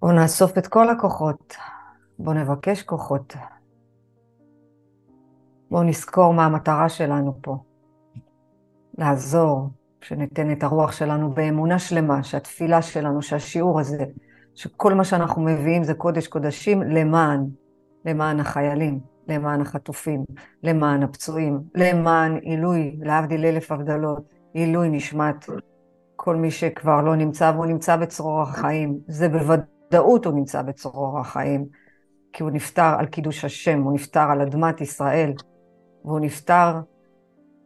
בואו נאסוף את כל הכוחות. בואו נבקש כוחות. בואו נזכור מה המטרה שלנו פה. לעזור, שניתן את הרוח שלנו באמונה שלמה, שהתפילה שלנו, שהשיעור הזה, שכל מה שאנחנו מביאים זה קודש קודשים למען, למען החיילים, למען החטופים, למען הפצועים, למען עילוי, להבדיל אלף הבדלות, עילוי נשמת כל מי שכבר לא נמצא, והוא נמצא בצרור החיים. זה בוודאות הוא נמצא בצרור החיים, כי הוא נפטר על קידוש השם, הוא נפטר על אדמת ישראל, והוא נפטר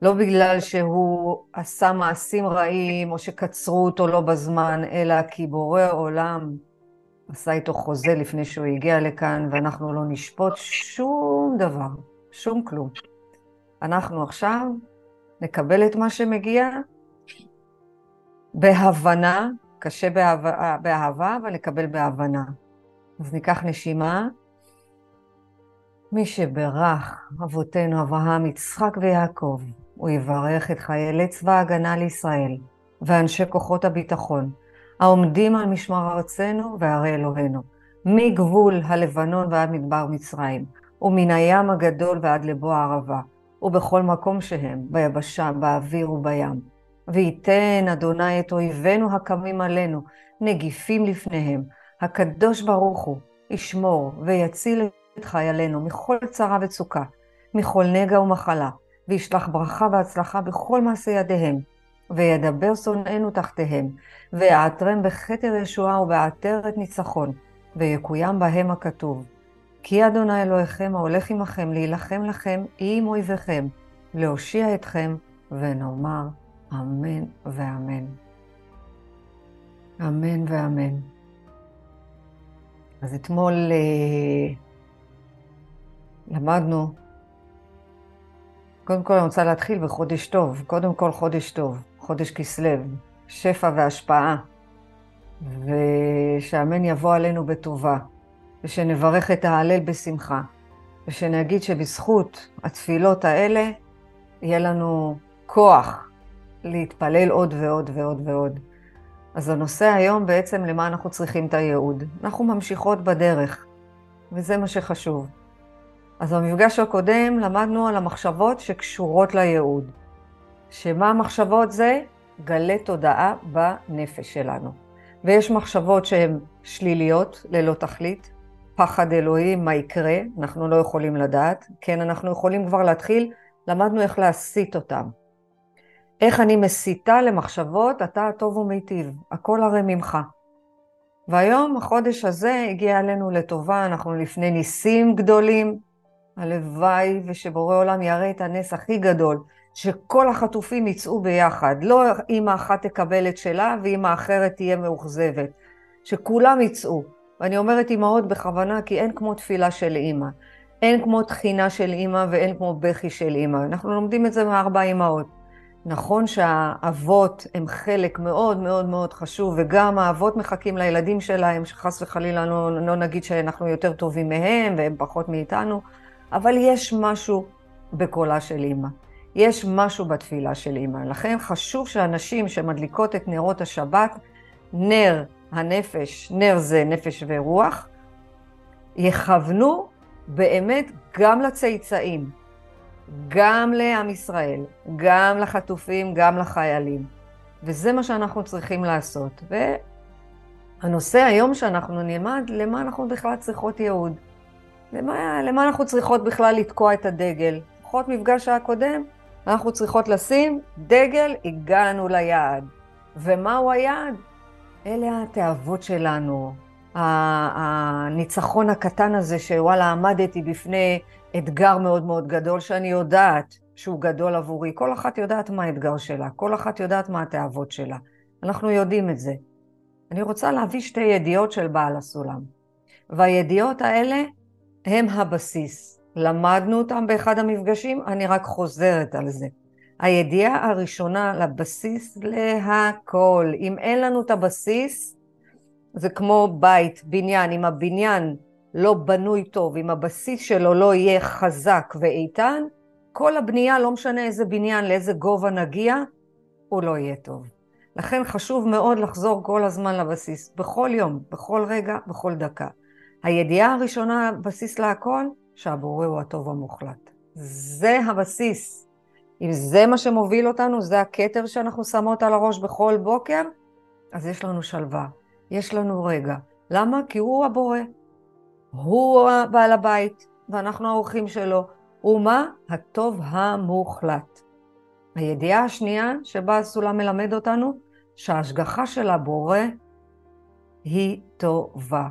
לא בגלל שהוא עשה מעשים רעים או שקצרו אותו לא בזמן, אלא כי בורא עולם עשה איתו חוזה לפני שהוא הגיע לכאן, ואנחנו לא נשפוט שום דבר, שום כלום. אנחנו עכשיו נקבל את מה שמגיע בהבנה, קשה באהבה, באהבה אבל נקבל בהבנה. אז ניקח נשימה. מי שברך אבותינו אברהם, יצחק ויעקב, הוא יברך את חיילי צבא ההגנה לישראל ואנשי כוחות הביטחון, העומדים על משמר ארצנו וערי אלוהינו, מגבול הלבנון ועד מדבר מצרים, ומן הים הגדול ועד לבוא הערבה, ובכל מקום שהם, ביבשה, באוויר ובים. וייתן אדוני את אויבינו הקמים עלינו, נגיפים לפניהם. הקדוש ברוך הוא ישמור ויציל את חיילינו מכל צרה וצוקה, מכל נגע ומחלה, וישלח ברכה והצלחה בכל מעשה ידיהם, וידבר שונאינו תחתיהם, ויעטרם בכתר ישועה ובעטרת ניצחון, ויקוים בהם הכתוב. כי אדוני אלוהיכם ההולך עמכם להילחם לכם עם אויביכם, להושיע אתכם, ונאמר אמן ואמן. אמן ואמן. אז אתמול אה, למדנו, קודם כל אני רוצה להתחיל בחודש טוב, קודם כל חודש טוב, חודש כסלו, שפע והשפעה, ושאמן יבוא עלינו בטובה, ושנברך את ההלל בשמחה, ושנגיד שבזכות התפילות האלה יהיה לנו כוח להתפלל עוד ועוד ועוד ועוד. אז הנושא היום בעצם למה אנחנו צריכים את הייעוד. אנחנו ממשיכות בדרך, וזה מה שחשוב. אז במפגש הקודם למדנו על המחשבות שקשורות לייעוד. שמה המחשבות זה? גלי תודעה בנפש שלנו. ויש מחשבות שהן שליליות, ללא תכלית, פחד אלוהים, מה יקרה, אנחנו לא יכולים לדעת. כן, אנחנו יכולים כבר להתחיל, למדנו איך להסיט אותם. איך אני מסיתה למחשבות, אתה הטוב ומיטיב, הכל הרי ממך. והיום, החודש הזה הגיע אלינו לטובה, אנחנו לפני ניסים גדולים. הלוואי ושבורא עולם יראה את הנס הכי גדול, שכל החטופים יצאו ביחד. לא אימא אחת תקבל את שלה ואימא אחרת תהיה מאוכזבת. שכולם יצאו. ואני אומרת אימהות בכוונה, כי אין כמו תפילה של אימא. אין כמו תחינה של אימא ואין כמו בכי של אימא. אנחנו לומדים את זה מארבע אימהות. נכון שהאבות הם חלק מאוד מאוד מאוד חשוב, וגם האבות מחכים לילדים שלהם, שחס וחלילה לא, לא נגיד שאנחנו יותר טובים מהם והם פחות מאיתנו, אבל יש משהו בקולה של אימא. יש משהו בתפילה של אימא. לכן חשוב שאנשים שמדליקות את נרות השבת, נר הנפש, נר זה נפש ורוח, יכוונו באמת גם לצאצאים, גם לעם ישראל, גם לחטופים, גם לחיילים. וזה מה שאנחנו צריכים לעשות. והנושא היום שאנחנו נלמד, למה אנחנו בכלל צריכות ייעוד? למה, למה אנחנו צריכות בכלל לתקוע את הדגל? לפחות מפגש הקודם, אנחנו צריכות לשים דגל, הגענו ליעד. ומהו היעד? אלה התאוות שלנו, הניצחון הקטן הזה שוואלה עמדתי בפני אתגר מאוד מאוד גדול, שאני יודעת שהוא גדול עבורי. כל אחת יודעת מה האתגר שלה, כל אחת יודעת מה התאוות שלה. אנחנו יודעים את זה. אני רוצה להביא שתי ידיעות של בעל הסולם. והידיעות האלה הם הבסיס. למדנו אותם באחד המפגשים, אני רק חוזרת על זה. הידיעה הראשונה לבסיס להכל. אם אין לנו את הבסיס, זה כמו בית, בניין. אם הבניין לא בנוי טוב, אם הבסיס שלו לא יהיה חזק ואיתן, כל הבנייה, לא משנה איזה בניין, לאיזה גובה נגיע, הוא לא יהיה טוב. לכן חשוב מאוד לחזור כל הזמן לבסיס, בכל יום, בכל רגע, בכל דקה. הידיעה הראשונה, בסיס להכל, שהבורא הוא הטוב המוחלט. זה הבסיס. אם זה מה שמוביל אותנו, זה הכתר שאנחנו שמות על הראש בכל בוקר, אז יש לנו שלווה, יש לנו רגע. למה? כי הוא הבורא. הוא בעל הבית, ואנחנו האורחים שלו. הוא מה? הטוב המוחלט. הידיעה השנייה שבה הסולם מלמד אותנו, שההשגחה של הבורא היא טובה.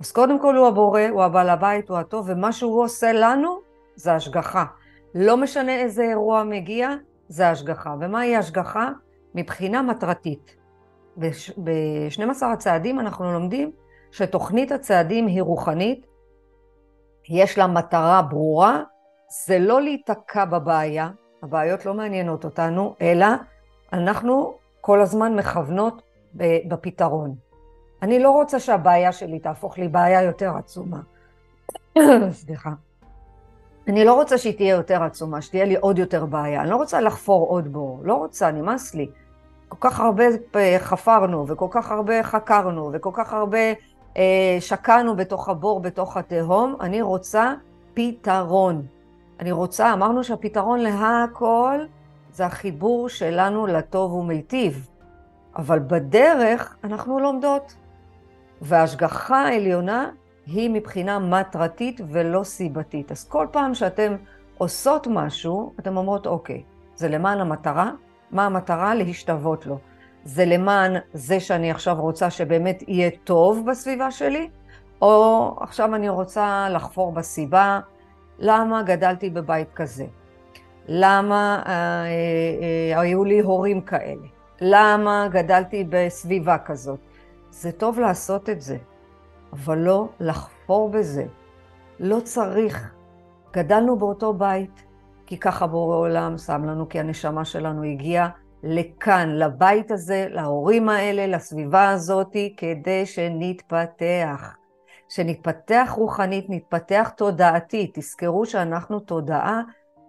אז קודם כל הוא הבורא, הוא הבעל הבית, הוא הטוב, ומה שהוא עושה לנו זה השגחה. לא משנה איזה אירוע מגיע, זה השגחה. ומהי השגחה? מבחינה מטרתית. ב-12 הצעדים אנחנו לומדים שתוכנית הצעדים היא רוחנית, יש לה מטרה ברורה, זה לא להיתקע בבעיה, הבעיות לא מעניינות אותנו, אלא אנחנו כל הזמן מכוונות בפתרון. אני לא רוצה שהבעיה שלי תהפוך לי בעיה יותר עצומה. סליחה. אני לא רוצה שהיא תהיה יותר עצומה, שתהיה לי עוד יותר בעיה. אני לא רוצה לחפור עוד בור, לא רוצה, נמאס לי. כל כך הרבה חפרנו, וכל כך הרבה חקרנו, וכל כך הרבה אה, שקענו בתוך הבור, בתוך התהום. אני רוצה פתרון. אני רוצה, אמרנו שהפתרון להכל זה החיבור שלנו לטוב ומיטיב. אבל בדרך אנחנו לומדות. וההשגחה העליונה היא מבחינה מטרתית ולא סיבתית. אז כל פעם שאתם עושות משהו, אתן אומרות, אוקיי, זה למען המטרה, מה המטרה? להשתוות לו. זה למען זה שאני עכשיו רוצה שבאמת יהיה טוב בסביבה שלי, או עכשיו אני רוצה לחפור בסיבה, למה גדלתי בבית כזה? למה אה, אה, היו לי הורים כאלה? למה גדלתי בסביבה כזאת? זה טוב לעשות את זה, אבל לא לחפור בזה. לא צריך. גדלנו באותו בית, כי ככה בורא עולם שם לנו, כי הנשמה שלנו הגיעה לכאן, לבית הזה, להורים האלה, לסביבה הזאת, כדי שנתפתח. שנתפתח רוחנית, נתפתח תודעתית. תזכרו שאנחנו תודעה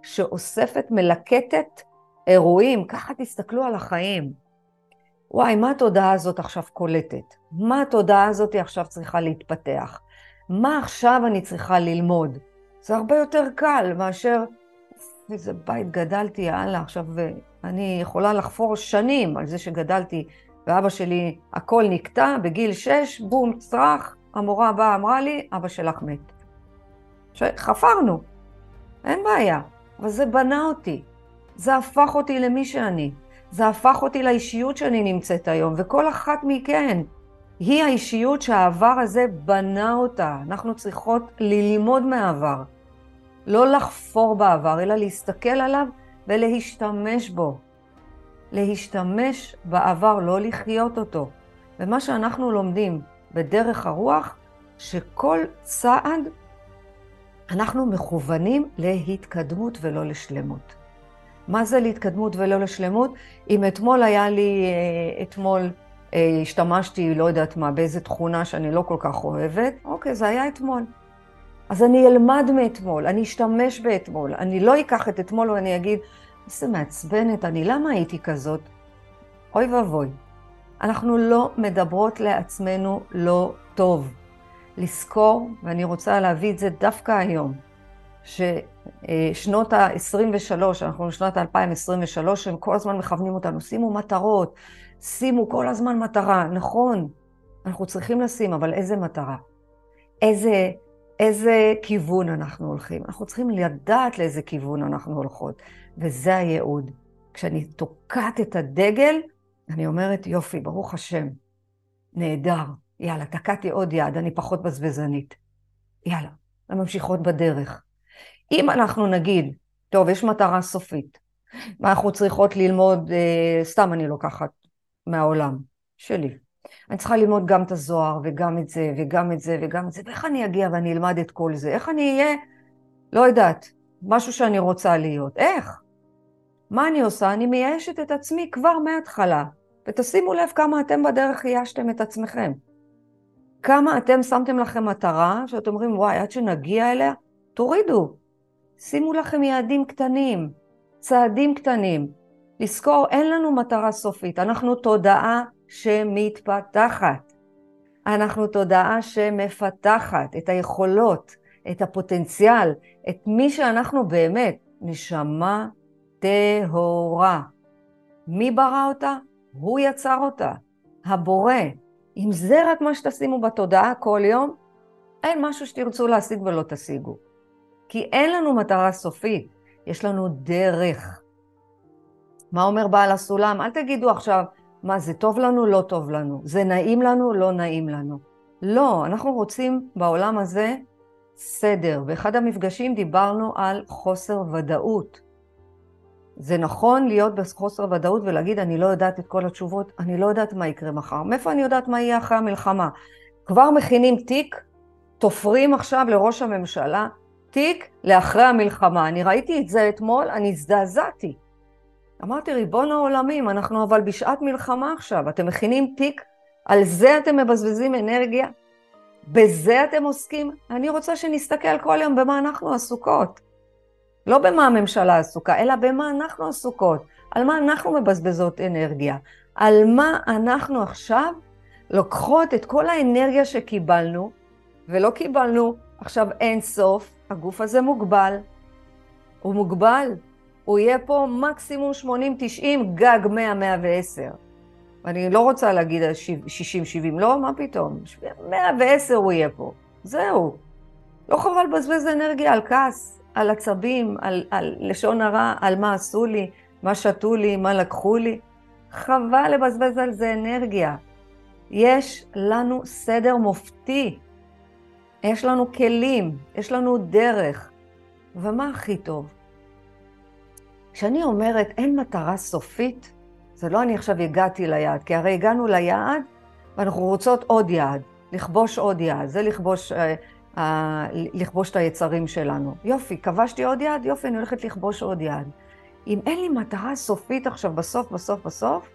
שאוספת, מלקטת אירועים. ככה תסתכלו על החיים. וואי, מה התודעה הזאת עכשיו קולטת? מה התודעה הזאת עכשיו צריכה להתפתח? מה עכשיו אני צריכה ללמוד? זה הרבה יותר קל מאשר איזה בית גדלתי, יאללה, עכשיו אני יכולה לחפור שנים על זה שגדלתי, ואבא שלי, הכל נקטע, בגיל שש, בום, צרח, המורה הבאה אמרה לי, אבא שלך מת. חפרנו, אין בעיה, אבל זה בנה אותי, זה הפך אותי למי שאני, זה הפך אותי לאישיות שאני נמצאת היום, וכל אחת מכן היא האישיות שהעבר הזה בנה אותה. אנחנו צריכות ללמוד מהעבר. לא לחפור בעבר, אלא להסתכל עליו ולהשתמש בו. להשתמש בעבר, לא לחיות אותו. ומה שאנחנו לומדים בדרך הרוח, שכל צעד אנחנו מכוונים להתקדמות ולא לשלמות. מה זה להתקדמות ולא לשלמות? אם אתמול היה לי, אה, אתמול אה, השתמשתי, לא יודעת מה, באיזה תכונה שאני לא כל כך אוהבת, אוקיי, זה היה אתמול. אז אני אלמד מאתמול, אני אשתמש באתמול, אני לא אקח את אתמול ואני אגיד, איזה מעצבנת אני, למה הייתי כזאת? אוי ואבוי. אנחנו לא מדברות לעצמנו לא טוב. לזכור, ואני רוצה להביא את זה דווקא היום, ששנות ה-23, אנחנו בשנת 2023, הם כל הזמן מכוונים אותנו, שימו מטרות, שימו כל הזמן מטרה. נכון, אנחנו צריכים לשים, אבל איזה מטרה? איזה, איזה כיוון אנחנו הולכים? אנחנו צריכים לדעת לאיזה כיוון אנחנו הולכות, וזה הייעוד. כשאני תוקעת את הדגל, אני אומרת, יופי, ברוך השם, נהדר, יאללה, תקעתי עוד יד, אני פחות בזבזנית. יאללה, וממשיכות בדרך. אם אנחנו נגיד, טוב, יש מטרה סופית, ואנחנו צריכות ללמוד, אה, סתם אני לוקחת מהעולם שלי. אני צריכה ללמוד גם את הזוהר, וגם את זה, וגם את זה, וגם את זה, ואיך אני אגיע ואני אלמד את כל זה? איך אני אהיה, לא יודעת, משהו שאני רוצה להיות. איך? מה אני עושה? אני מייאשת את עצמי כבר מההתחלה. ותשימו לב כמה אתם בדרך ייאשתם את עצמכם. כמה אתם שמתם לכם מטרה, שאתם אומרים, וואי, עד שנגיע אליה, תורידו. שימו לכם יעדים קטנים, צעדים קטנים. לזכור, אין לנו מטרה סופית, אנחנו תודעה שמתפתחת. אנחנו תודעה שמפתחת את היכולות, את הפוטנציאל, את מי שאנחנו באמת, נשמה טהורה. מי ברא אותה? הוא יצר אותה, הבורא. אם זה רק מה שתשימו בתודעה כל יום, אין משהו שתרצו להשיג ולא תשיגו. כי אין לנו מטרה סופית, יש לנו דרך. מה אומר בעל הסולם? אל תגידו עכשיו, מה, זה טוב לנו, לא טוב לנו. זה נעים לנו, לא נעים לנו. לא, אנחנו רוצים בעולם הזה סדר. באחד המפגשים דיברנו על חוסר ודאות. זה נכון להיות בחוסר ודאות ולהגיד, אני לא יודעת את כל התשובות, אני לא יודעת מה יקרה מחר. מאיפה אני יודעת מה יהיה אחרי המלחמה? כבר מכינים תיק, תופרים עכשיו לראש הממשלה, תיק לאחרי המלחמה. אני ראיתי את זה אתמול, אני הזדעזעתי. אמרתי, ריבון העולמים, אנחנו אבל בשעת מלחמה עכשיו, אתם מכינים תיק, על זה אתם מבזבזים אנרגיה? בזה אתם עוסקים? אני רוצה שנסתכל כל יום במה אנחנו עסוקות. לא במה הממשלה עסוקה, אלא במה אנחנו עסוקות, על מה אנחנו מבזבזות אנרגיה, על מה אנחנו עכשיו לוקחות את כל האנרגיה שקיבלנו, ולא קיבלנו עכשיו אין סוף, הגוף הזה מוגבל. הוא מוגבל. הוא יהיה פה מקסימום 80-90, גג 100-110. אני לא רוצה להגיד 60-70, לא, מה פתאום? 110 הוא יהיה פה. זהו. לא חבל לבזבז אנרגיה על כעס, על עצבים, על, על לשון הרע, על מה עשו לי, מה שתו לי, מה לקחו לי. חבל לבזבז על זה אנרגיה. יש לנו סדר מופתי. יש לנו כלים, יש לנו דרך. ומה הכי טוב? כשאני אומרת אין מטרה סופית, זה לא אני עכשיו הגעתי ליעד, כי הרי הגענו ליעד ואנחנו רוצות עוד יעד, לכבוש עוד יעד, זה לכבוש, אה, אה, לכבוש את היצרים שלנו. יופי, כבשתי עוד יעד, יופי, אני הולכת לכבוש עוד יעד. אם אין לי מטרה סופית עכשיו, בסוף, בסוף, בסוף,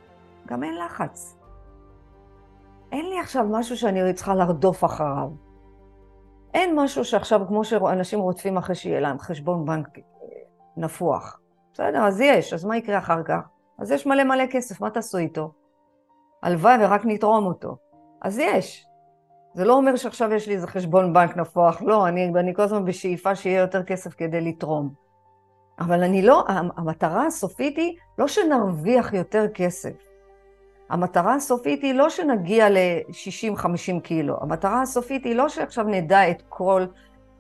גם אין לחץ. אין לי עכשיו משהו שאני צריכה לרדוף אחריו. אין משהו שעכשיו, כמו שאנשים רודפים אחרי שיהיה להם חשבון בנק אה, נפוח. בסדר, אז יש, אז מה יקרה אחר כך? אז יש מלא מלא כסף, מה תעשו איתו? הלוואי ורק נתרום אותו. אז יש. זה לא אומר שעכשיו יש לי איזה חשבון בנק נפוח, לא, אני, אני כל הזמן בשאיפה שיהיה יותר כסף כדי לתרום. אבל אני לא, המטרה הסופית היא לא שנרוויח יותר כסף. המטרה הסופית היא לא שנגיע ל-60-50 קילו. המטרה הסופית היא לא שעכשיו נדע את כל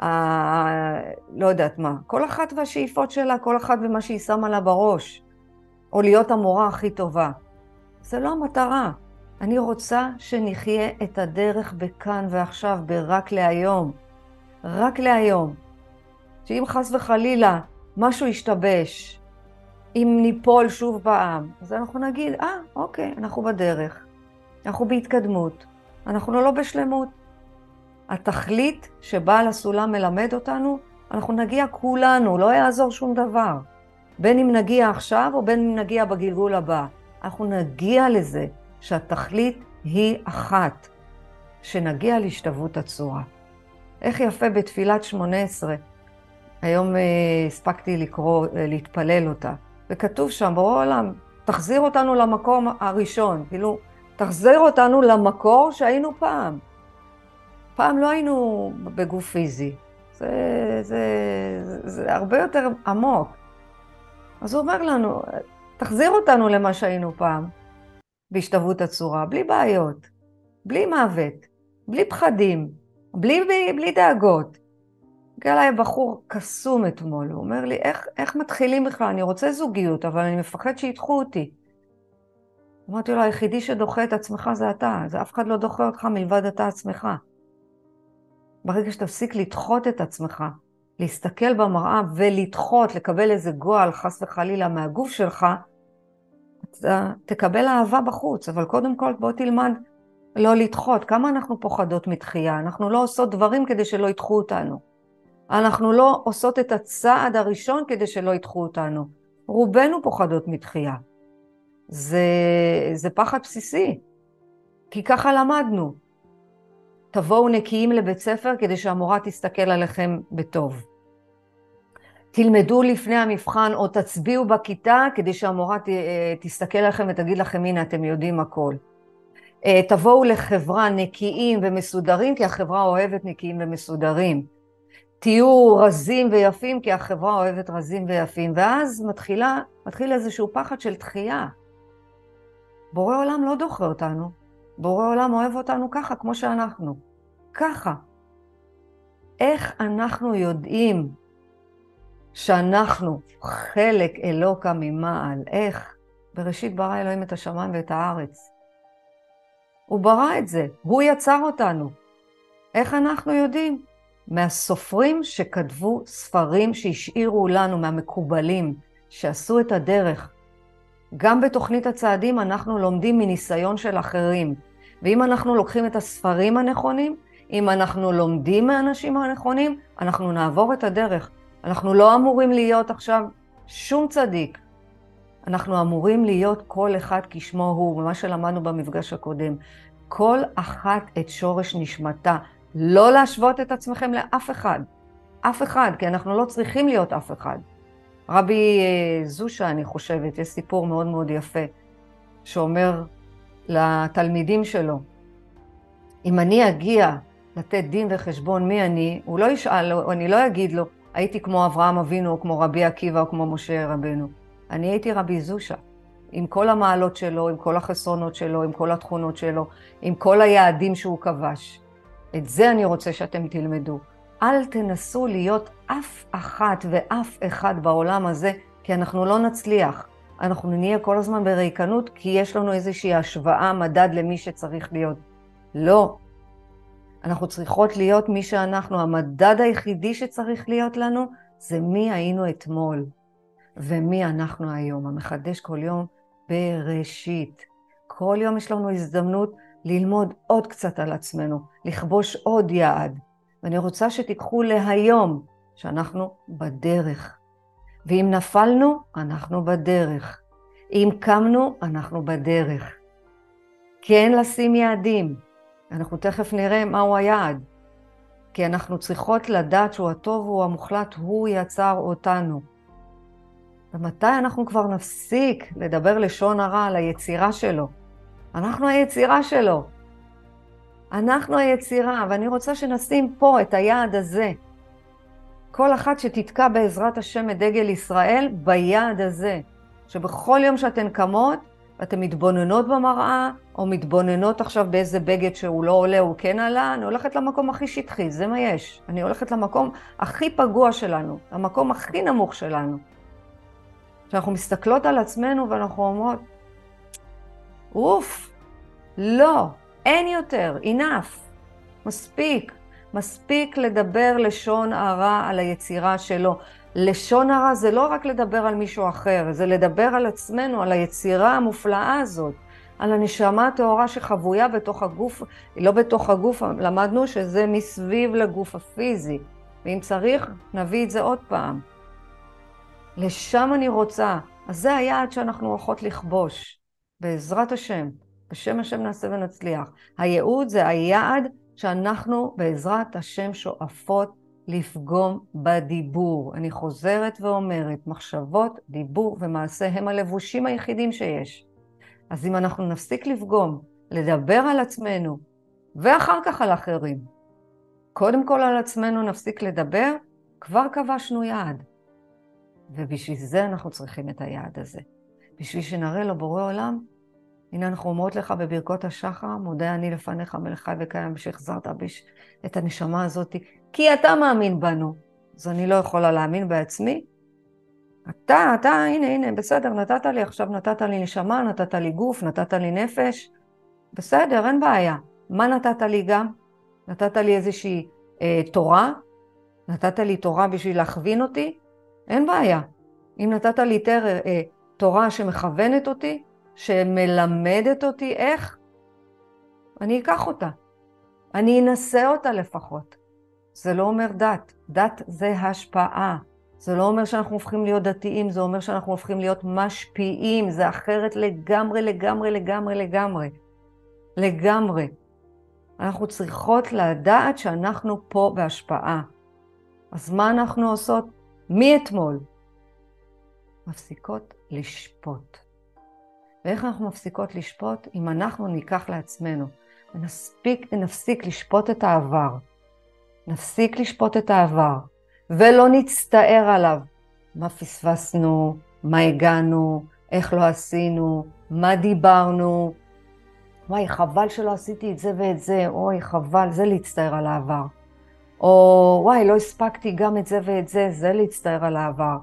ה... לא יודעת מה. כל אחת והשאיפות שלה, כל אחת ומה שהיא שמה לה בראש. או להיות המורה הכי טובה. זה לא המטרה. אני רוצה שנחיה את הדרך בכאן ועכשיו, ברק להיום. רק להיום. שאם חס וחלילה משהו ישתבש, אם ניפול שוב פעם, אז אנחנו נגיד, אה, ah, אוקיי, אנחנו בדרך. אנחנו בהתקדמות. אנחנו לא בשלמות. התכלית שבעל הסולם מלמד אותנו, אנחנו נגיע כולנו, לא יעזור שום דבר. בין אם נגיע עכשיו או בין אם נגיע בגלגול הבא. אנחנו נגיע לזה שהתכלית היא אחת, שנגיע להשתוות הצורה. איך יפה בתפילת שמונה עשרה, היום אה, הספקתי לקרוא, אה, להתפלל אותה, וכתוב שם, ברור עולם, תחזיר אותנו למקום הראשון, כאילו, תחזיר אותנו למקור שהיינו פעם. פעם לא היינו בגוף פיזי, זה, זה, זה, זה הרבה יותר עמוק. אז הוא אומר לנו, תחזיר אותנו למה שהיינו פעם, בהשתוות הצורה, בלי בעיות, בלי מוות, בלי פחדים, בלי, בלי, בלי דאגות. הגיע אליי בחור קסום אתמול, הוא אומר לי, איך, איך מתחילים בכלל? אני רוצה זוגיות, אבל אני מפחד שידחו אותי. אמרתי לו, היחידי שדוחה את עצמך זה אתה, זה אף אחד לא דוחה אותך מלבד אתה עצמך. ברגע שתפסיק לדחות את עצמך, להסתכל במראה ולדחות, לקבל איזה גועל, חס וחלילה, מהגוף שלך, אתה תקבל אהבה בחוץ, אבל קודם כל בוא תלמד לא לדחות. כמה אנחנו פוחדות מתחייה? אנחנו לא עושות דברים כדי שלא ידחו אותנו. אנחנו לא עושות את הצעד הראשון כדי שלא ידחו אותנו. רובנו פוחדות מתחייה. זה, זה פחד בסיסי, כי ככה למדנו. תבואו נקיים לבית ספר כדי שהמורה תסתכל עליכם בטוב. תלמדו לפני המבחן או תצביעו בכיתה כדי שהמורה ת, אה, תסתכל עליכם ותגיד לכם, הנה, אתם יודעים הכל. אה, תבואו לחברה נקיים ומסודרים, כי החברה אוהבת נקיים ומסודרים. תהיו רזים ויפים, כי החברה אוהבת רזים ויפים. ואז מתחילה, מתחיל איזשהו פחד של דחייה. בורא עולם לא דוחה אותנו, בורא עולם אוהב אותנו ככה, כמו שאנחנו. ככה. איך אנחנו יודעים שאנחנו חלק אלוקה ממעל? איך? בראשית ברא אלוהים את השמיים ואת הארץ. הוא ברא את זה, הוא יצר אותנו. איך אנחנו יודעים? מהסופרים שכתבו ספרים שהשאירו לנו, מהמקובלים, שעשו את הדרך. גם בתוכנית הצעדים אנחנו לומדים מניסיון של אחרים. ואם אנחנו לוקחים את הספרים הנכונים, אם אנחנו לומדים מהאנשים הנכונים, אנחנו נעבור את הדרך. אנחנו לא אמורים להיות עכשיו שום צדיק. אנחנו אמורים להיות כל אחד כשמו הוא, ממה שלמדנו במפגש הקודם. כל אחת את שורש נשמתה. לא להשוות את עצמכם לאף אחד. אף אחד, כי אנחנו לא צריכים להיות אף אחד. רבי אה, זושה, אני חושבת, יש סיפור מאוד מאוד יפה, שאומר לתלמידים שלו, אם אני אגיע לתת דין וחשבון מי אני, הוא לא ישאל, אני לא אגיד לו, הייתי כמו אברהם אבינו, או כמו רבי עקיבא, או כמו משה רבנו. אני הייתי רבי זושה, עם כל המעלות שלו, עם כל החסרונות שלו, עם כל התכונות שלו, עם כל היעדים שהוא כבש. את זה אני רוצה שאתם תלמדו. אל תנסו להיות אף אחת ואף אחד בעולם הזה, כי אנחנו לא נצליח. אנחנו נהיה כל הזמן בריקנות, כי יש לנו איזושהי השוואה, מדד למי שצריך להיות. לא. אנחנו צריכות להיות מי שאנחנו. המדד היחידי שצריך להיות לנו זה מי היינו אתמול ומי אנחנו היום. המחדש כל יום בראשית. כל יום יש לנו הזדמנות ללמוד עוד קצת על עצמנו, לכבוש עוד יעד. ואני רוצה שתיקחו להיום, שאנחנו בדרך. ואם נפלנו, אנחנו בדרך. אם קמנו, אנחנו בדרך. כן לשים יעדים. אנחנו תכף נראה מהו היעד. כי אנחנו צריכות לדעת שהוא הטוב הוא המוחלט, הוא יצר אותנו. ומתי אנחנו כבר נפסיק לדבר לשון הרע על היצירה שלו? אנחנו היצירה שלו. אנחנו היצירה, ואני רוצה שנשים פה את היעד הזה. כל אחת שתתקע בעזרת השם את דגל ישראל ביעד הזה. שבכל יום שאתן קמות, ואתן מתבוננות במראה, או מתבוננות עכשיו באיזה בגד שהוא לא עולה, הוא כן עלה, אני הולכת למקום הכי שטחי, זה מה יש. אני הולכת למקום הכי פגוע שלנו, למקום הכי נמוך שלנו. שאנחנו מסתכלות על עצמנו ואנחנו אומרות, אוף, לא, אין יותר, enough, מספיק. מספיק לדבר לשון הרע על היצירה שלו. לשון הרע זה לא רק לדבר על מישהו אחר, זה לדבר על עצמנו, על היצירה המופלאה הזאת, על הנשמה הטהורה שחבויה בתוך הגוף, לא בתוך הגוף, למדנו שזה מסביב לגוף הפיזי, ואם צריך, נביא את זה עוד פעם. לשם אני רוצה. אז זה היעד שאנחנו הולכות לכבוש, בעזרת השם. בשם השם נעשה ונצליח. הייעוד זה היעד שאנחנו בעזרת השם שואפות לפגום בדיבור. אני חוזרת ואומרת, מחשבות, דיבור ומעשה הם הלבושים היחידים שיש. אז אם אנחנו נפסיק לפגום, לדבר על עצמנו, ואחר כך על אחרים, קודם כל על עצמנו נפסיק לדבר, כבר כבשנו יעד. ובשביל זה אנחנו צריכים את היעד הזה. בשביל שנראה לו בורא עולם, הנה אנחנו אומרות לך בברכות השחר, מודה אני לפניך מלך חי וקיים, שהחזרת בש... את הנשמה הזאת, כי אתה מאמין בנו. אז אני לא יכולה להאמין בעצמי. אתה, אתה, הנה, הנה, בסדר, נתת לי עכשיו, נתת לי נשמה, נתת לי גוף, נתת לי נפש. בסדר, אין בעיה. מה נתת לי גם? נתת לי איזושהי אה, תורה? נתת לי תורה בשביל להכווין אותי? אין בעיה. אם נתת לי תר, אה, תורה שמכוונת אותי, שמלמדת אותי איך, אני אקח אותה. אני אנסה אותה לפחות. זה לא אומר דת. דת זה השפעה. זה לא אומר שאנחנו הופכים להיות דתיים, זה אומר שאנחנו הופכים להיות משפיעים. זה אחרת לגמרי, לגמרי, לגמרי, לגמרי. לגמרי. אנחנו צריכות לדעת שאנחנו פה בהשפעה. אז מה אנחנו עושות? מאתמול, מפסיקות לשפוט. ואיך אנחנו מפסיקות לשפוט? אם אנחנו ניקח לעצמנו ונספיק, נפסיק לשפוט את העבר, נפסיק לשפוט את העבר, ולא נצטער עליו. מה פספסנו, מה הגענו, איך לא עשינו, מה דיברנו. וואי, חבל שלא עשיתי את זה ואת זה, אוי, חבל, זה להצטער על העבר. או וואי, לא הספקתי גם את זה ואת זה, זה להצטער על העבר.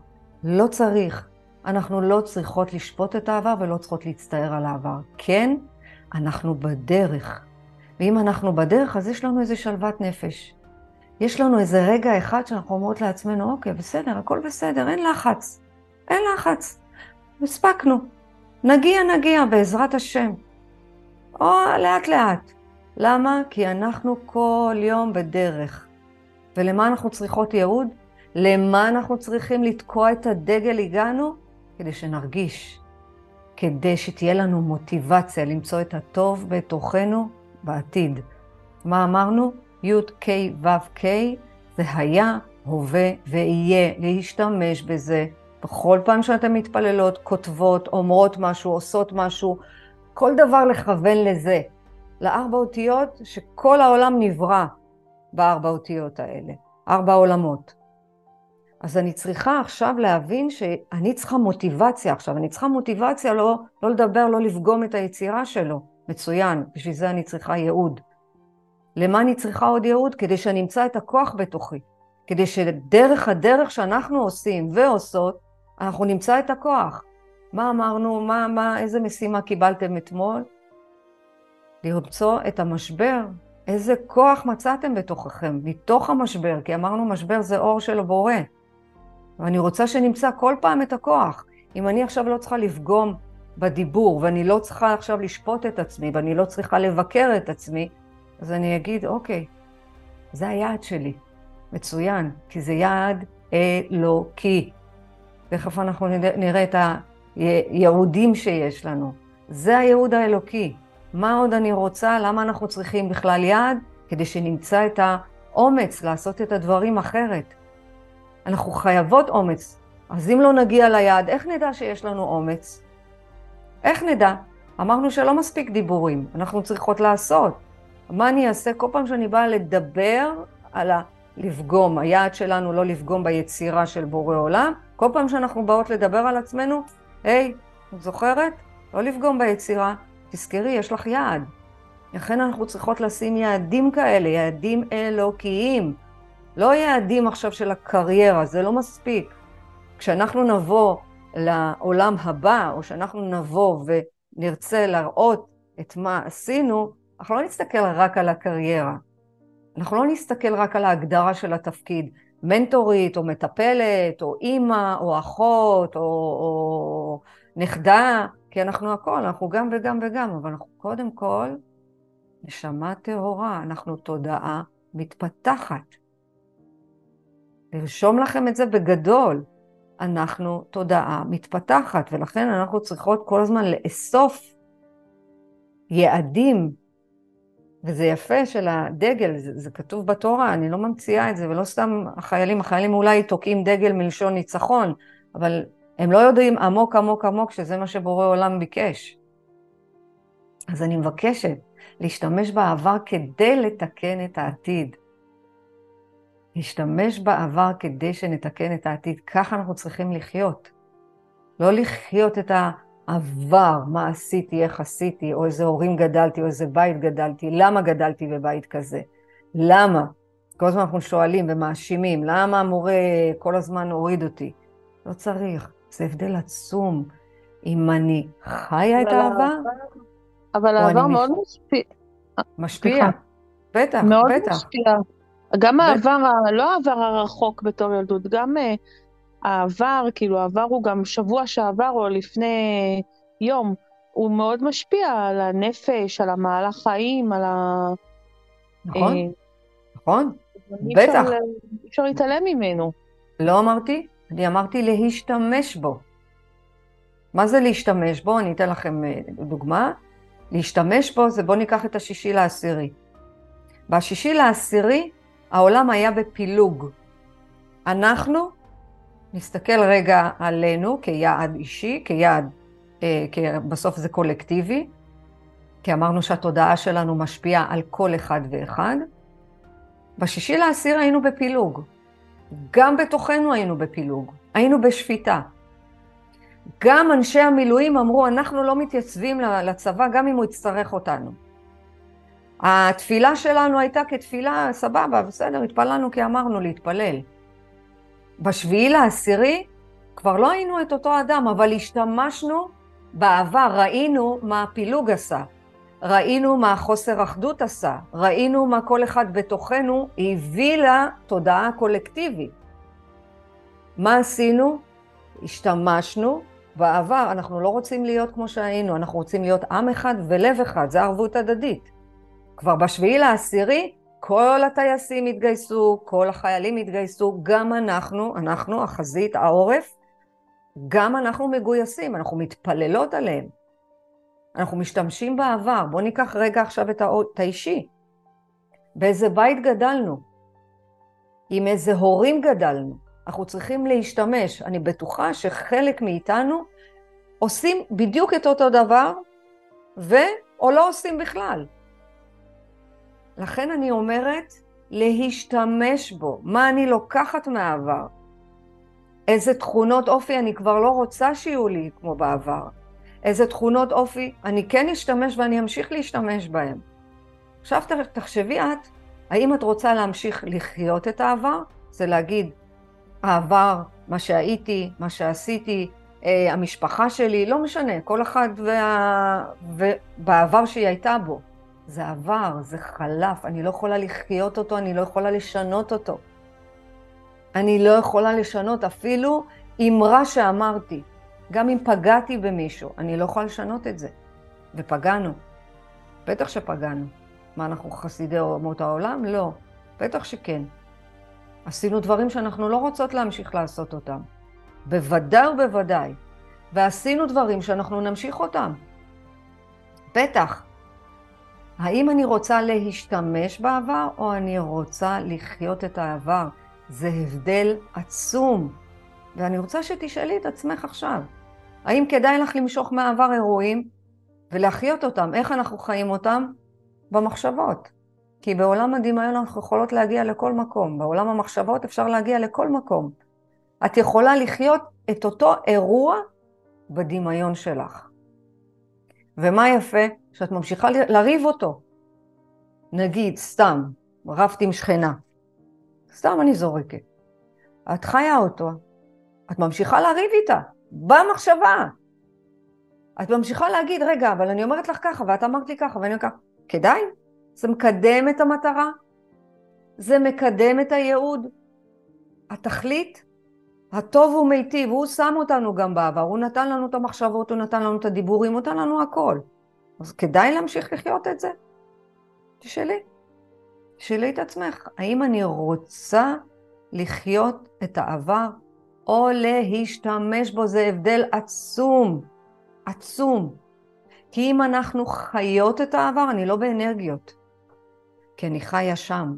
לא צריך. אנחנו לא צריכות לשפוט את העבר ולא צריכות להצטער על העבר. כן, אנחנו בדרך. ואם אנחנו בדרך, אז יש לנו איזה שלוות נפש. יש לנו איזה רגע אחד שאנחנו אומרות לעצמנו, אוקיי, בסדר, הכל בסדר, אין לחץ. אין לחץ. הספקנו. נגיע, נגיע, בעזרת השם. או לאט לאט. למה? כי אנחנו כל יום בדרך. ולמה אנחנו צריכות ייעוד? למה אנחנו צריכים לתקוע את הדגל הגענו? כדי שנרגיש, כדי שתהיה לנו מוטיבציה למצוא את הטוב בתוכנו בעתיד. מה אמרנו? י' ק' ו' ק' זה היה, הווה ויהיה, להשתמש בזה. בכל פעם שאתן מתפללות, כותבות, אומרות משהו, עושות משהו, כל דבר לכוון לזה. לארבע אותיות שכל העולם נברא בארבע אותיות האלה, ארבע עולמות. אז אני צריכה עכשיו להבין שאני צריכה מוטיבציה עכשיו, אני צריכה מוטיבציה לא, לא לדבר, לא לפגום את היצירה שלו. מצוין, בשביל זה אני צריכה ייעוד. למה אני צריכה עוד ייעוד? כדי שאני אמצא את הכוח בתוכי. כדי שדרך הדרך שאנחנו עושים ועושות, אנחנו נמצא את הכוח. מה אמרנו, מה, מה, איזה משימה קיבלתם אתמול? למצוא את המשבר. איזה כוח מצאתם בתוככם, מתוך המשבר, כי אמרנו משבר זה אור של הבורא. ואני רוצה שנמצא כל פעם את הכוח. אם אני עכשיו לא צריכה לפגום בדיבור, ואני לא צריכה עכשיו לשפוט את עצמי, ואני לא צריכה לבקר את עצמי, אז אני אגיד, אוקיי, זה היעד שלי. מצוין, כי זה יעד אלוקי. תכף אנחנו נראה את הייעודים שיש לנו. זה הייעוד האלוקי. מה עוד אני רוצה? למה אנחנו צריכים בכלל יעד? כדי שנמצא את האומץ לעשות את הדברים אחרת. אנחנו חייבות אומץ. אז אם לא נגיע ליעד, איך נדע שיש לנו אומץ? איך נדע? אמרנו שלא מספיק דיבורים, אנחנו צריכות לעשות. מה אני אעשה כל פעם שאני באה לדבר על ה... לפגום, היעד שלנו לא לפגום ביצירה של בורא עולם, כל פעם שאנחנו באות לדבר על עצמנו, היי, את זוכרת? לא לפגום ביצירה, תזכרי, יש לך יעד. לכן אנחנו צריכות לשים יעדים כאלה, יעדים אלוקיים. לא יעדים עכשיו של הקריירה, זה לא מספיק. כשאנחנו נבוא לעולם הבא, או שאנחנו נבוא ונרצה להראות את מה עשינו, אנחנו לא נסתכל רק על הקריירה. אנחנו לא נסתכל רק על ההגדרה של התפקיד, מנטורית, או מטפלת, או אימא, או אחות, או, או נכדה, כי אנחנו הכל, אנחנו גם וגם וגם, אבל אנחנו קודם כל נשמה טהורה, אנחנו תודעה מתפתחת. לרשום לכם את זה בגדול. אנחנו תודעה מתפתחת, ולכן אנחנו צריכות כל הזמן לאסוף יעדים, וזה יפה של הדגל, זה, זה כתוב בתורה, אני לא ממציאה את זה, ולא סתם החיילים, החיילים אולי תוקעים דגל מלשון ניצחון, אבל הם לא יודעים עמוק עמוק עמוק שזה מה שבורא עולם ביקש. אז אני מבקשת להשתמש בעבר כדי לתקן את העתיד. להשתמש בעבר כדי שנתקן את העתיד. ככה אנחנו צריכים לחיות. לא לחיות את העבר, מה עשיתי, איך עשיתי, או איזה הורים גדלתי, או איזה בית גדלתי, למה גדלתי בבית כזה? למה? כל הזמן אנחנו שואלים ומאשימים, למה המורה כל הזמן הוריד אותי? לא צריך, זה הבדל עצום. אם אני חיה את העבר, אבל העבר מאוד משפיע. משפיע, בטח, מאוד בטח. משפיע. גם העבר, ה- לא העבר הרחוק בתור ילדות, גם אה, העבר, כאילו העבר הוא גם שבוע שעבר או לפני יום, הוא מאוד משפיע על הנפש, על המהלך חיים, על ה... נכון, אה, נכון, אפשר בטח. אי אפשר להתעלם ממנו. לא אמרתי, אני אמרתי להשתמש בו. מה זה להשתמש בו? אני אתן לכם אה, דוגמה. להשתמש בו זה בואו ניקח את השישי לעשירי. בשישי לעשירי העולם היה בפילוג. אנחנו נסתכל רגע עלינו כיעד אישי, כיעד, אה, כי בסוף זה קולקטיבי, כי אמרנו שהתודעה שלנו משפיעה על כל אחד ואחד. בשישי לעשיר היינו בפילוג. גם בתוכנו היינו בפילוג, היינו בשפיטה. גם אנשי המילואים אמרו, אנחנו לא מתייצבים לצבא גם אם הוא יצטרך אותנו. התפילה שלנו הייתה כתפילה, סבבה, בסדר, התפללנו כי אמרנו להתפלל. בשביעי לעשירי כבר לא היינו את אותו אדם, אבל השתמשנו בעבר, ראינו מה הפילוג עשה, ראינו מה חוסר אחדות עשה, ראינו מה כל אחד בתוכנו הביא לתודעה הקולקטיבית. מה עשינו? השתמשנו בעבר, אנחנו לא רוצים להיות כמו שהיינו, אנחנו רוצים להיות עם אחד ולב אחד, זה ערבות הדדית. כבר בשביעי לעשירי, כל הטייסים התגייסו, כל החיילים התגייסו, גם אנחנו, אנחנו, החזית, העורף, גם אנחנו מגויסים, אנחנו מתפללות עליהם. אנחנו משתמשים בעבר. בואו ניקח רגע עכשיו את, האישי. באיזה בית גדלנו? עם איזה הורים גדלנו? אנחנו צריכים להשתמש. אני בטוחה שחלק מאיתנו עושים בדיוק את אותו דבר, ו... או לא עושים בכלל. לכן אני אומרת, להשתמש בו. מה אני לוקחת מהעבר? איזה תכונות אופי אני כבר לא רוצה שיהיו לי כמו בעבר. איזה תכונות אופי אני כן אשתמש ואני אמשיך להשתמש בהן. עכשיו תחשבי את, האם את רוצה להמשיך לחיות את העבר? זה להגיד, העבר, מה שהייתי, מה שעשיתי, אה, המשפחה שלי, לא משנה, כל אחד וה... ובעבר שהיא הייתה בו. זה עבר, זה חלף, אני לא יכולה לחיות אותו, אני לא יכולה לשנות אותו. אני לא יכולה לשנות אפילו אמרה שאמרתי. גם אם פגעתי במישהו, אני לא יכולה לשנות את זה. ופגענו. בטח שפגענו. מה, אנחנו חסידי אומות העולם? לא. בטח שכן. עשינו דברים שאנחנו לא רוצות להמשיך לעשות אותם. בוודאי ובוודאי. ועשינו דברים שאנחנו נמשיך אותם. בטח. האם אני רוצה להשתמש בעבר, או אני רוצה לחיות את העבר? זה הבדל עצום. ואני רוצה שתשאלי את עצמך עכשיו, האם כדאי לך למשוך מהעבר אירועים ולהחיות אותם? איך אנחנו חיים אותם? במחשבות. כי בעולם הדמיון אנחנו יכולות להגיע לכל מקום. בעולם המחשבות אפשר להגיע לכל מקום. את יכולה לחיות את אותו אירוע בדמיון שלך. ומה יפה? שאת ממשיכה לריב אותו. נגיד, סתם, רבתי עם שכנה. סתם אני זורקת. את חיה אותו, את ממשיכה לריב איתה, במחשבה. את ממשיכה להגיד, רגע, אבל אני אומרת לך ככה, ואת אמרת לי ככה, ואני אומרת ככה. כדאי? זה מקדם את המטרה? זה מקדם את הייעוד? התכלית? הטוב הוא מיטיב, הוא שם אותנו גם בעבר, הוא נתן לנו את המחשבות, הוא נתן לנו את הדיבורים, הוא נתן לנו הכל. אז כדאי להמשיך לחיות את זה? תשאלי. תשאלי את עצמך, האם אני רוצה לחיות את העבר או להשתמש בו? זה הבדל עצום, עצום. כי אם אנחנו חיות את העבר, אני לא באנרגיות, כי אני חיה שם.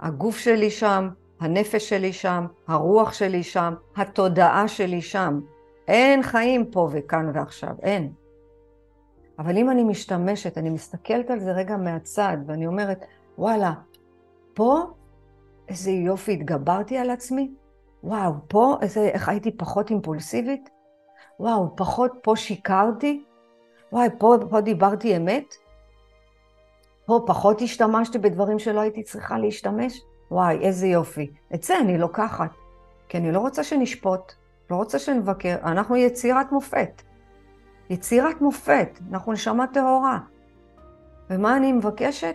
הגוף שלי שם, הנפש שלי שם, הרוח שלי שם, התודעה שלי שם. אין חיים פה וכאן ועכשיו, אין. אבל אם אני משתמשת, אני מסתכלת על זה רגע מהצד, ואני אומרת, וואלה, פה איזה יופי התגברתי על עצמי, וואו, פה איזה, איך הייתי פחות אימפולסיבית, וואו, פחות פה שיקרתי, וואי, פה, פה דיברתי אמת, פה פחות השתמשתי בדברים שלא הייתי צריכה להשתמש, וואי, איזה יופי. את זה אני לוקחת, כי אני לא רוצה שנשפוט, לא רוצה שנבקר, אנחנו יצירת מופת. יצירת מופת, אנחנו נשמה טהורה. ומה אני מבקשת?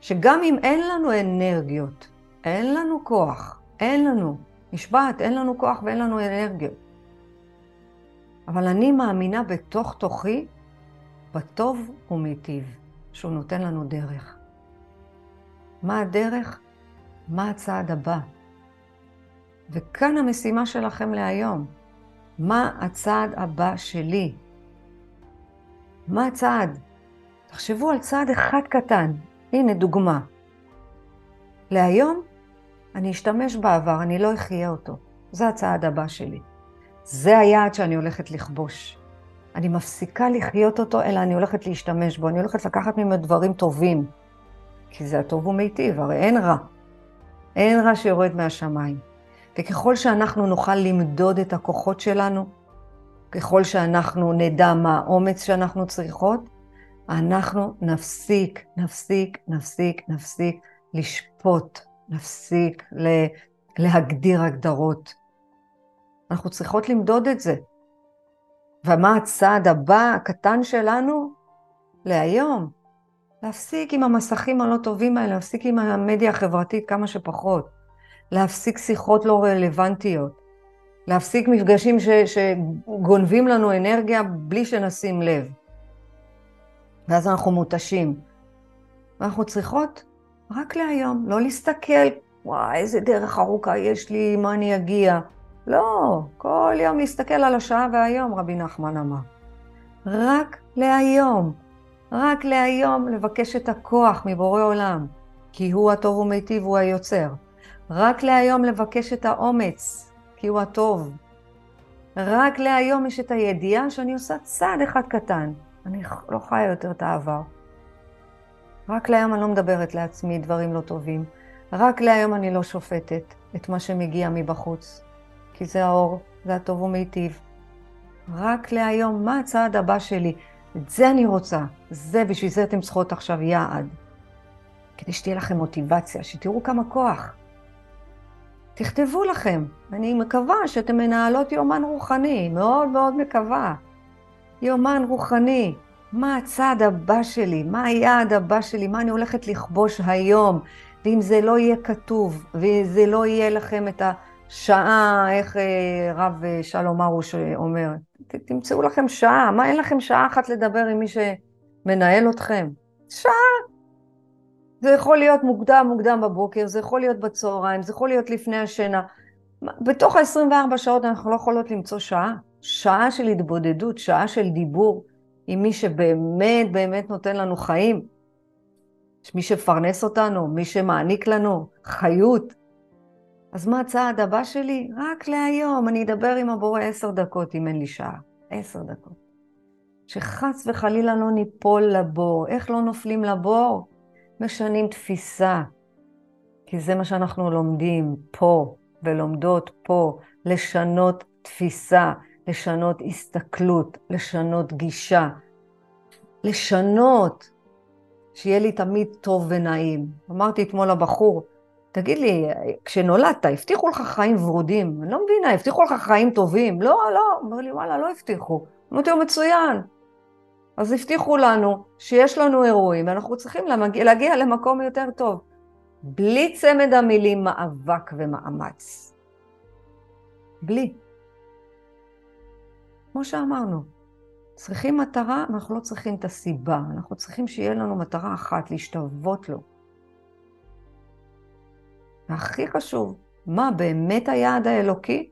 שגם אם אין לנו אנרגיות, אין לנו כוח, אין לנו, נשבעת, אין לנו כוח ואין לנו אנרגיות. אבל אני מאמינה בתוך תוכי, בטוב ומיטיב, שהוא נותן לנו דרך. מה הדרך? מה הצעד הבא? וכאן המשימה שלכם להיום. מה הצעד הבא שלי? מה הצעד? תחשבו על צעד אחד קטן. הנה דוגמה. להיום, אני אשתמש בעבר, אני לא אחיה אותו. זה הצעד הבא שלי. זה היעד שאני הולכת לכבוש. אני מפסיקה לחיות אותו, אלא אני הולכת להשתמש בו. אני הולכת לקחת ממנו דברים טובים. כי זה הטוב ומיטיב, הרי אין רע. אין רע שיורד מהשמיים. וככל שאנחנו נוכל למדוד את הכוחות שלנו, ככל שאנחנו נדע מה האומץ שאנחנו צריכות, אנחנו נפסיק, נפסיק, נפסיק, נפסיק לשפוט, נפסיק להגדיר הגדרות. אנחנו צריכות למדוד את זה. ומה הצעד הבא הקטן שלנו? להיום. להפסיק עם המסכים הלא טובים האלה, להפסיק עם המדיה החברתית כמה שפחות. להפסיק שיחות לא רלוונטיות. להפסיק מפגשים ש, שגונבים לנו אנרגיה בלי שנשים לב. ואז אנחנו מותשים. ואנחנו צריכות רק להיום, לא להסתכל, וואי, איזה דרך ארוכה יש לי, מה אני אגיע. לא, כל יום להסתכל על השעה והיום, רבי נחמן אמר. רק להיום, רק להיום לבקש את הכוח מבורא עולם, כי הוא הטוב ומיטיב, הוא היוצר. רק להיום לבקש את האומץ, כי הוא הטוב. רק להיום יש את הידיעה שאני עושה צעד אחד קטן. אני לא חיה יותר את העבר. רק להיום אני לא מדברת לעצמי דברים לא טובים. רק להיום אני לא שופטת את מה שמגיע מבחוץ. כי זה האור, זה הטוב ומיטיב. רק להיום, מה הצעד הבא שלי? את זה אני רוצה. זה, בשביל זה אתם צריכות עכשיו יעד. כדי שתהיה לכם מוטיבציה, שתראו כמה כוח. תכתבו לכם. אני מקווה שאתם מנהלות יומן רוחני, מאוד מאוד מקווה. יומן רוחני. מה הצעד הבא שלי? מה היעד הבא שלי? מה אני הולכת לכבוש היום? ואם זה לא יהיה כתוב, וזה לא יהיה לכם את השעה, איך אה, רב אה, שלום ארוש אומר, תמצאו לכם שעה. מה, אין לכם שעה אחת לדבר עם מי שמנהל אתכם? שעה. זה יכול להיות מוקדם, מוקדם בבוקר, זה יכול להיות בצהריים, זה יכול להיות לפני השינה. בתוך ה-24 שעות אנחנו לא יכולות למצוא שעה. שעה של התבודדות, שעה של דיבור עם מי שבאמת באמת נותן לנו חיים. מי שמפרנס אותנו, מי שמעניק לנו חיות. אז מה הצעד הבא שלי? רק להיום, אני אדבר עם הבורא עשר דקות אם אין לי שעה. עשר דקות. שחס וחלילה לא ניפול לבור. איך לא נופלים לבור? משנים תפיסה, כי זה מה שאנחנו לומדים פה ולומדות פה, לשנות תפיסה, לשנות הסתכלות, לשנות גישה, לשנות, שיהיה לי תמיד טוב ונעים. אמרתי אתמול לבחור, תגיד לי, כשנולדת, הבטיחו לך חיים ורודים? אני לא מבינה, הבטיחו לך חיים טובים? לא, לא. אומר לי, וואלה, לא הבטיחו. אמרתי לו, מצוין. אז הבטיחו לנו שיש לנו אירועים, ואנחנו צריכים להגיע, להגיע למקום יותר טוב. בלי צמד המילים מאבק ומאמץ. בלי. כמו שאמרנו, צריכים מטרה, אנחנו לא צריכים את הסיבה. אנחנו צריכים שיהיה לנו מטרה אחת, להשתוות לו. והכי חשוב, מה באמת היעד האלוקי?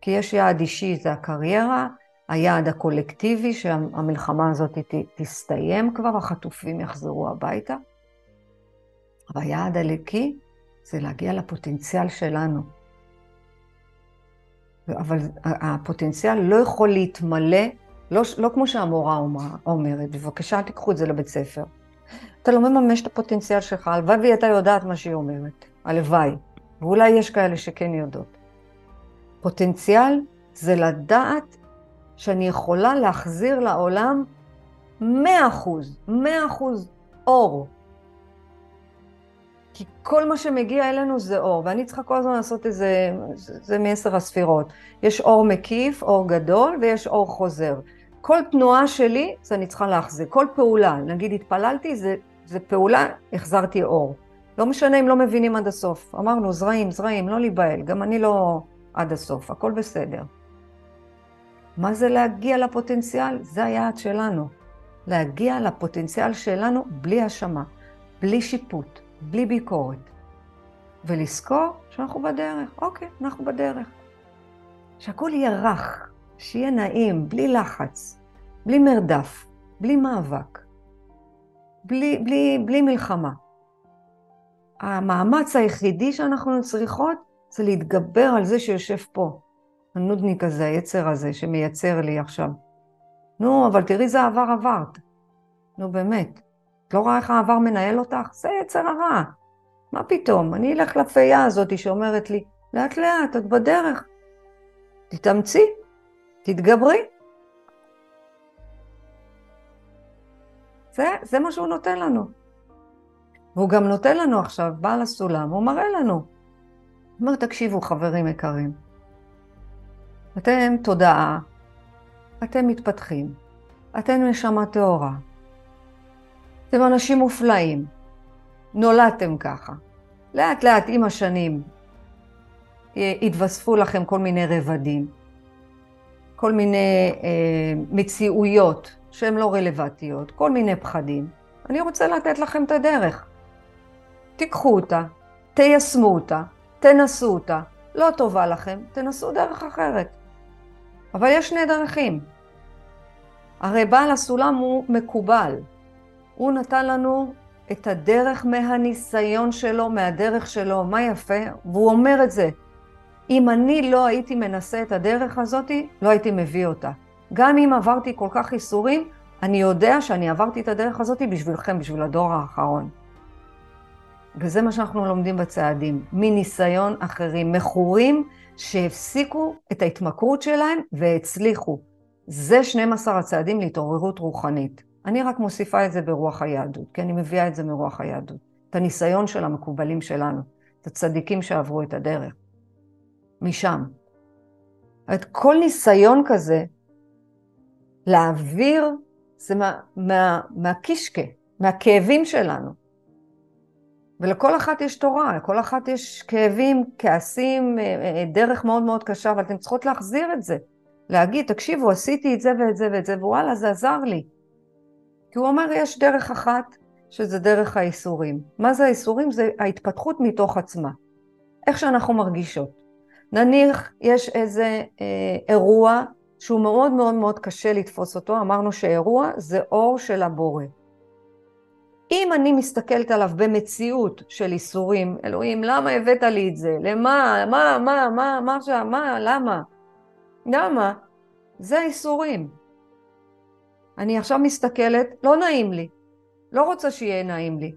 כי יש יעד אישי, זה הקריירה, היעד הקולקטיבי, שהמלחמה הזאת תסתיים כבר, החטופים יחזרו הביתה. אבל היעד הלקי זה להגיע לפוטנציאל שלנו. אבל הפוטנציאל לא יכול להתמלא, לא, לא כמו שהמורה אומרת, בבקשה תיקחו את זה לבית ספר. אתה לא מממש את הפוטנציאל שלך, הלוואי והיא הייתה יודעת מה שהיא אומרת, הלוואי. ואולי יש כאלה שכן יודעות. פוטנציאל זה לדעת שאני יכולה להחזיר לעולם 100 אחוז, 100 אחוז אור. כי כל מה שמגיע אלינו זה אור, ואני צריכה כל הזמן לעשות איזה, זה מעשר הספירות. יש אור מקיף, אור גדול, ויש אור חוזר. כל תנועה שלי, זה אני צריכה להחזיר. כל פעולה, נגיד התפללתי, זה, זה פעולה, החזרתי אור. לא משנה אם לא מבינים עד הסוף. אמרנו, זרעים, זרעים, לא להיבהל, גם אני לא עד הסוף, הכל בסדר. מה זה להגיע לפוטנציאל? זה היעד שלנו. להגיע לפוטנציאל שלנו בלי האשמה, בלי שיפוט, בלי ביקורת. ולזכור שאנחנו בדרך. אוקיי, אנחנו בדרך. שהכול יהיה רך, שיהיה נעים, בלי לחץ, בלי מרדף, בלי מאבק, בלי, בלי, בלי מלחמה. המאמץ היחידי שאנחנו צריכות זה להתגבר על זה שיושב פה. הנודניק הזה, היצר הזה, שמייצר לי עכשיו. נו, אבל תראי איזה עבר עברת. נו, באמת. את לא רואה איך העבר מנהל אותך? זה יצר הרע. מה פתאום? אני אלך לפייה הזאת שאומרת לי, לאט לאט, את בדרך. תתאמצי, תתגברי. זה, זה מה שהוא נותן לנו. והוא גם נותן לנו עכשיו, בעל הסולם, הוא מראה לנו. הוא אומר, תקשיבו, חברים יקרים, אתם תודעה, אתם מתפתחים, אתם נשמה טהורה, אתם אנשים מופלאים, נולדתם ככה. לאט לאט עם השנים יתווספו לכם כל מיני רבדים, כל מיני אה, מציאויות שהן לא רלוונטיות, כל מיני פחדים. אני רוצה לתת לכם את הדרך. תיקחו אותה, תיישמו אותה, תנסו אותה. לא טובה לכם, תנסו דרך אחרת. אבל יש שני דרכים. הרי בעל הסולם הוא מקובל. הוא נתן לנו את הדרך מהניסיון שלו, מהדרך שלו, מה יפה? והוא אומר את זה. אם אני לא הייתי מנסה את הדרך הזאת, לא הייתי מביא אותה. גם אם עברתי כל כך ייסורים, אני יודע שאני עברתי את הדרך הזאת בשבילכם, בשביל הדור האחרון. וזה מה שאנחנו לומדים בצעדים, מניסיון אחרים, מכורים שהפסיקו את ההתמכרות שלהם והצליחו. זה 12 הצעדים להתעוררות רוחנית. אני רק מוסיפה את זה ברוח היהדות, כי אני מביאה את זה מרוח היהדות. את הניסיון של המקובלים שלנו, את הצדיקים שעברו את הדרך. משם. את כל ניסיון כזה להעביר, זה מה, מה, מהקישקה, מהכאבים שלנו. ולכל אחת יש תורה, לכל אחת יש כאבים, כעסים, אה, אה, דרך מאוד מאוד קשה, אבל אתן צריכות להחזיר את זה. להגיד, תקשיבו, עשיתי את זה ואת זה ואת זה, ווואלה, זה עזר לי. כי הוא אומר, יש דרך אחת, שזה דרך האיסורים. מה זה האיסורים? זה ההתפתחות מתוך עצמה. איך שאנחנו מרגישות. נניח יש איזה אה, אירוע שהוא מאוד מאוד מאוד קשה לתפוס אותו, אמרנו שאירוע זה אור של הבורא. אם אני מסתכלת עליו במציאות של איסורים, אלוהים, למה הבאת לי את זה? למה? מה? מה? מה? מה עכשיו? מה? למה? למה? זה האיסורים. אני עכשיו מסתכלת, לא נעים לי. לא רוצה שיהיה נעים לי.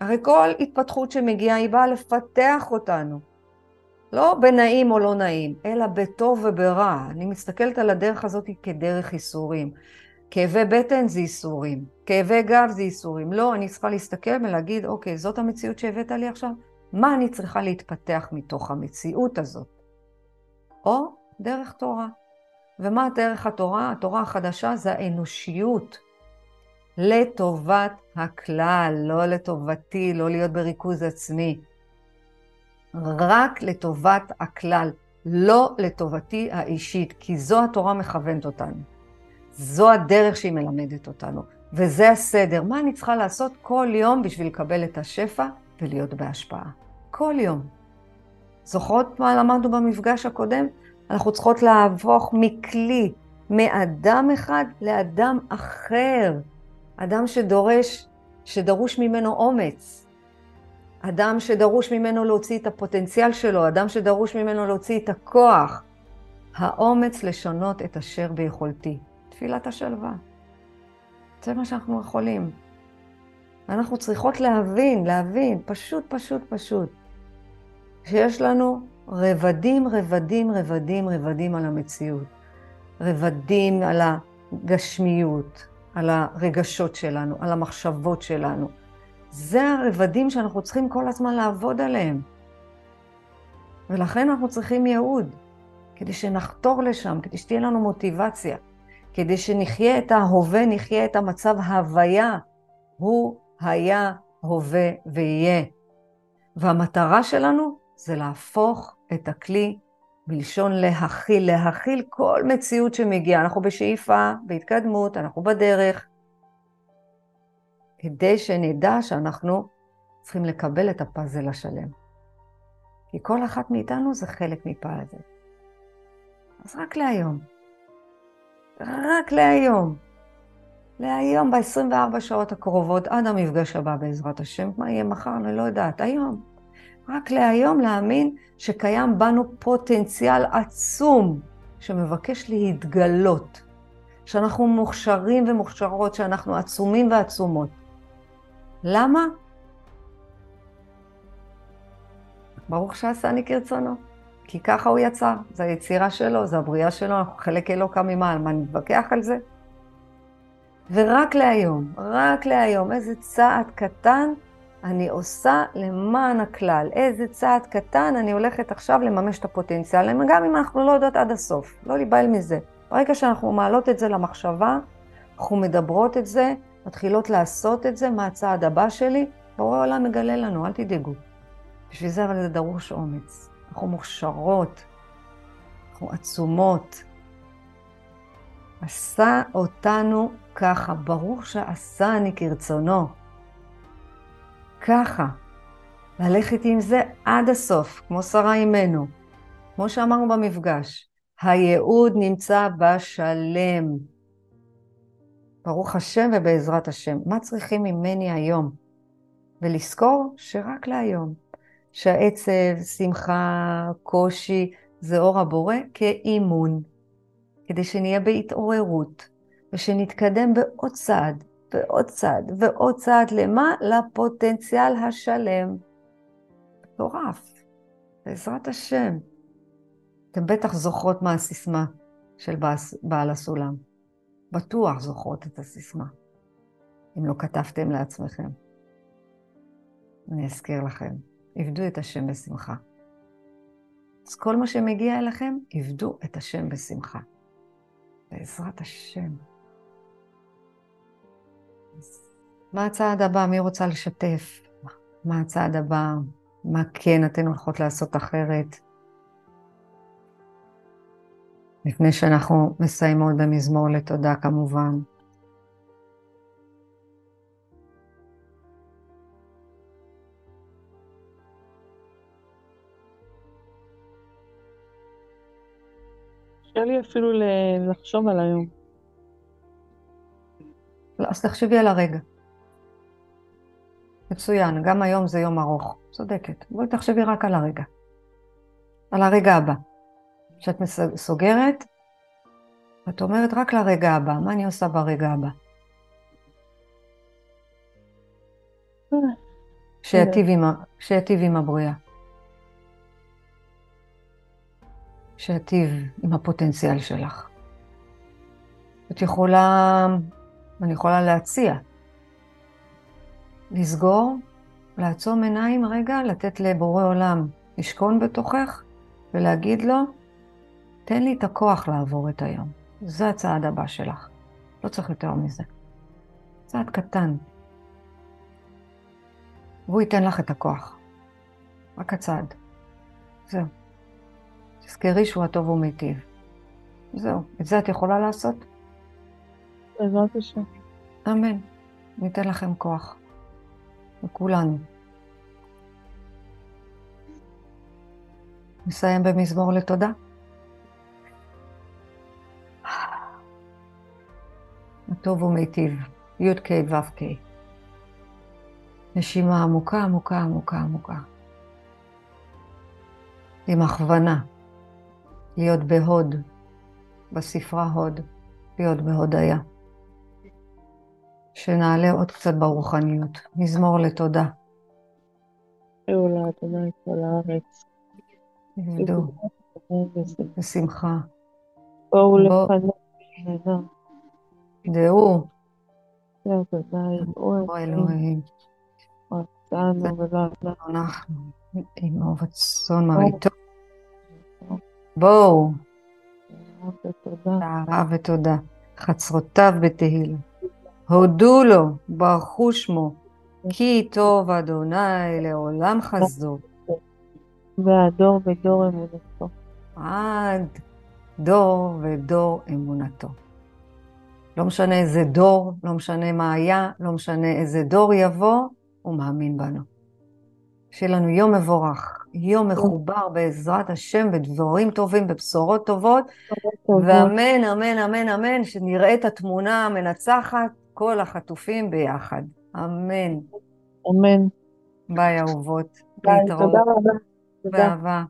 הרי כל התפתחות שמגיעה היא באה לפתח אותנו. לא בנעים או לא נעים, אלא בטוב וברע. אני מסתכלת על הדרך הזאת כדרך איסורים. כאבי בטן זה איסורים, כאבי גב זה איסורים. לא, אני צריכה להסתכל ולהגיד, אוקיי, זאת המציאות שהבאת לי עכשיו? מה אני צריכה להתפתח מתוך המציאות הזאת? או דרך תורה. ומה דרך התורה? התורה החדשה זה האנושיות. לטובת הכלל, לא לטובתי, לא להיות בריכוז עצמי. רק לטובת הכלל, לא לטובתי האישית, כי זו התורה מכוונת אותנו. זו הדרך שהיא מלמדת אותנו, וזה הסדר. מה אני צריכה לעשות כל יום בשביל לקבל את השפע ולהיות בהשפעה? כל יום. זוכרות מה למדנו במפגש הקודם? אנחנו צריכות להפוך מכלי, מאדם אחד לאדם אחר. אדם שדורש, שדרוש ממנו אומץ. אדם שדרוש ממנו להוציא את הפוטנציאל שלו, אדם שדרוש ממנו להוציא את הכוח. האומץ לשנות את אשר ביכולתי. תפילת השלווה. זה מה שאנחנו יכולים. אנחנו צריכות להבין, להבין, פשוט, פשוט, פשוט, שיש לנו רבדים, רבדים, רבדים, רבדים על המציאות. רבדים על הגשמיות, על הרגשות שלנו, על המחשבות שלנו. זה הרבדים שאנחנו צריכים כל הזמן לעבוד עליהם. ולכן אנחנו צריכים ייעוד, כדי שנחתור לשם, כדי שתהיה לנו מוטיבציה. כדי שנחיה את ההווה, נחיה את המצב ההוויה. הוא היה, הווה ויהיה. והמטרה שלנו זה להפוך את הכלי בלשון להכיל, להכיל כל מציאות שמגיעה. אנחנו בשאיפה, בהתקדמות, אנחנו בדרך, כדי שנדע שאנחנו צריכים לקבל את הפאזל השלם. כי כל אחת מאיתנו זה חלק מפאזל. אז רק להיום. רק להיום. להיום, ב-24 שעות הקרובות, עד המפגש הבא בעזרת השם, מה יהיה מחר, אני לא יודעת, היום. רק להיום להאמין שקיים בנו פוטנציאל עצום שמבקש להתגלות, שאנחנו מוכשרים ומוכשרות, שאנחנו עצומים ועצומות. למה? ברוך שעשני כרצונו. כי ככה הוא יצר, זו היצירה שלו, זו הבריאה שלו, אנחנו חלק אלוקא ממעל, מה נתווכח על זה? ורק להיום, רק להיום, איזה צעד קטן אני עושה למען הכלל, איזה צעד קטן אני הולכת עכשיו לממש את הפוטנציאל, גם אם אנחנו לא יודעות עד הסוף, לא להיבהל מזה. ברגע שאנחנו מעלות את זה למחשבה, אנחנו מדברות את זה, מתחילות לעשות את זה, מה הצעד הבא שלי, בורא העולם מגלה לנו, אל תדאגו. בשביל זה אבל זה דרוש אומץ. אנחנו מוכשרות, אנחנו עצומות. עשה אותנו ככה, ברור שעשה אני כרצונו. ככה, ללכת עם זה עד הסוף, כמו שרה אימנו. כמו שאמרנו במפגש, הייעוד נמצא בשלם. ברוך השם ובעזרת השם. מה צריכים ממני היום? ולזכור שרק להיום. שהעצב, שמחה, קושי, זה אור הבורא כאימון, כדי שנהיה בהתעוררות, ושנתקדם בעוד צעד, ועוד צעד, ועוד צעד, למה? לפוטנציאל השלם. מטורף, בעזרת השם. אתם בטח זוכרות מה הסיסמה של בעל הסולם. בטוח זוכרות את הסיסמה, אם לא כתבתם לעצמכם. אני אזכיר לכם. עבדו את השם בשמחה. אז כל מה שמגיע אליכם, עבדו את השם בשמחה. בעזרת השם. מה הצעד הבא? מי רוצה לשתף? מה הצעד הבא? מה כן אתן הולכות לעשות אחרת? לפני שאנחנו מסיימות במזמור לתודה כמובן. קשה לי אפילו לחשוב על היום. לא, אז תחשבי על הרגע. מצוין, גם היום זה יום ארוך. צודקת. בואי תחשבי רק על הרגע. על הרגע הבא. כשאת סוגרת, את אומרת רק לרגע הבא, מה אני עושה ברגע הבא? שיטיב עם, שיטיב עם הבריאה. שיטיב עם הפוטנציאל שלך. את יכולה, אני יכולה להציע, לסגור, לעצום עיניים רגע, לתת לבורא עולם לשכון בתוכך ולהגיד לו, תן לי את הכוח לעבור את היום. זה הצעד הבא שלך. לא צריך יותר מזה. צעד קטן. והוא ייתן לך את הכוח. רק הצעד. זהו. תזכרי שהוא הטוב ומיטיב. זהו, את זה את יכולה לעשות? בעזרת השם. אמן. ניתן לכם כוח. לכולנו. נסיים במזמור לתודה. הטוב ומיטיב, י"ק ו"ק. נשימה עמוקה, עמוקה, עמוקה, עמוקה. עם הכוונה. להיות בהוד, בספרה הוד, להיות בהודיה. שנעלה עוד קצת ברוחניות. מזמור לתודה. גאולה, תודה לכל הארץ. עבדו, בשמחה. בואו לפניו. דעו. בואו אלוהים. אנחנו עם אור רצון מרעיתו. בואו. טהרה ותודה. חצרותיו בתהילה. הודו לו, ברכו שמו, כי טוב אדוני לעולם חסדו. והדור ודור אמונתו. עד דור ודור אמונתו. לא משנה איזה דור, לא משנה מה היה, לא משנה איזה דור יבוא, הוא מאמין בנו. שיהיה לנו יום מבורך, יום מחובר בעזרת השם בדבורים טובים, בבשורות טובות, ואמן, אמן, אמן, אמן, שנראה את התמונה המנצחת כל החטופים ביחד. אמן. אמן. ביי, אהובות. ביי. תודה רבה. באהבה.